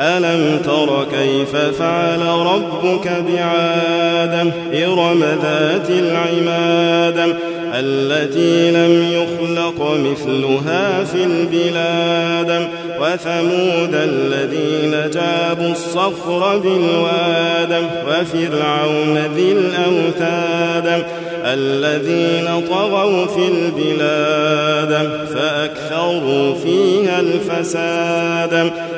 ألم تر كيف فعل ربك بعادم إرم ذات العماد التي لم يخلق مثلها في البلاد وثمود الذين جابوا الصخر بالواد وفرعون ذي الأوتاد الذين طغوا في البلاد فأكثروا فيها الفساد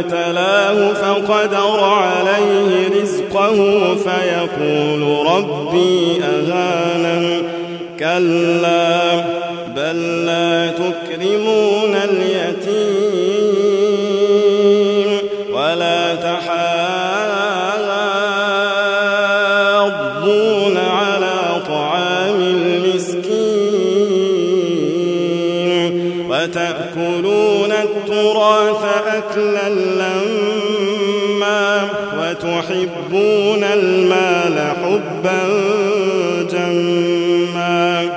ابتلاه فقدر عليه رزقه فيقول ربي أهانن كلا بل لا تكرمون اليتيم ولا تحاضون وتأكلون التراث أكلا لما وتحبون المال حبا جما.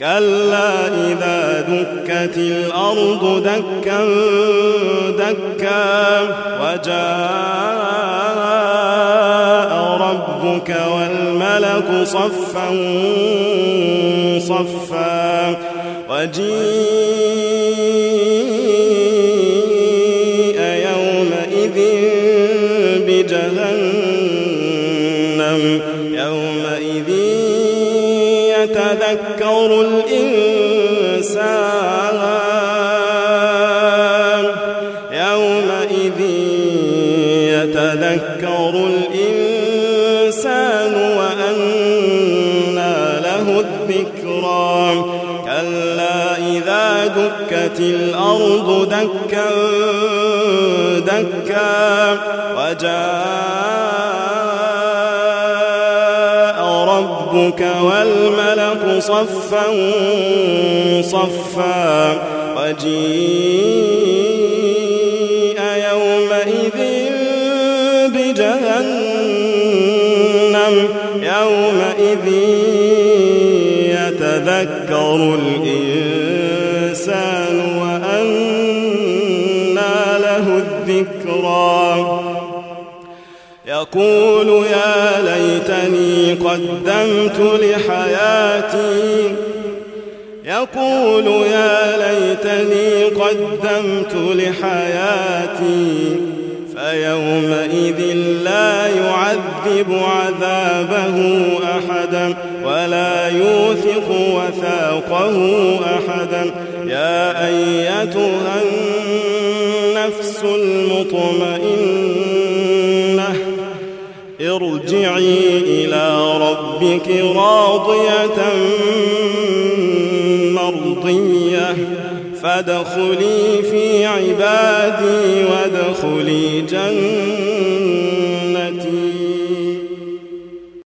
كلا إذا دكت الأرض دكا دكا وجاء ربك والملك صفا صفا وجيء يومئذ بجهنم يومئذ يتذكر الإنسان يومئذ يتذكر الإنسان وأنى له الذكرى. كلا إذا دكت الأرض دكا دكا وجاء ربك والملك صفا صفا وجيء يومئذ يتذكر الإنسان وأنى له الذكرى. يقول يا ليتني قدمت لحياتي. يقول يا ليتني قدمت لحياتي. فيومئذ لا يعذب عذابه أحدا ولا يوثق وثاقه أحدا. يا أيتها النفس المطمئنة ارجعي إلى ربك راضية مرضية. فادخلي في عبادي وادخلي جنة.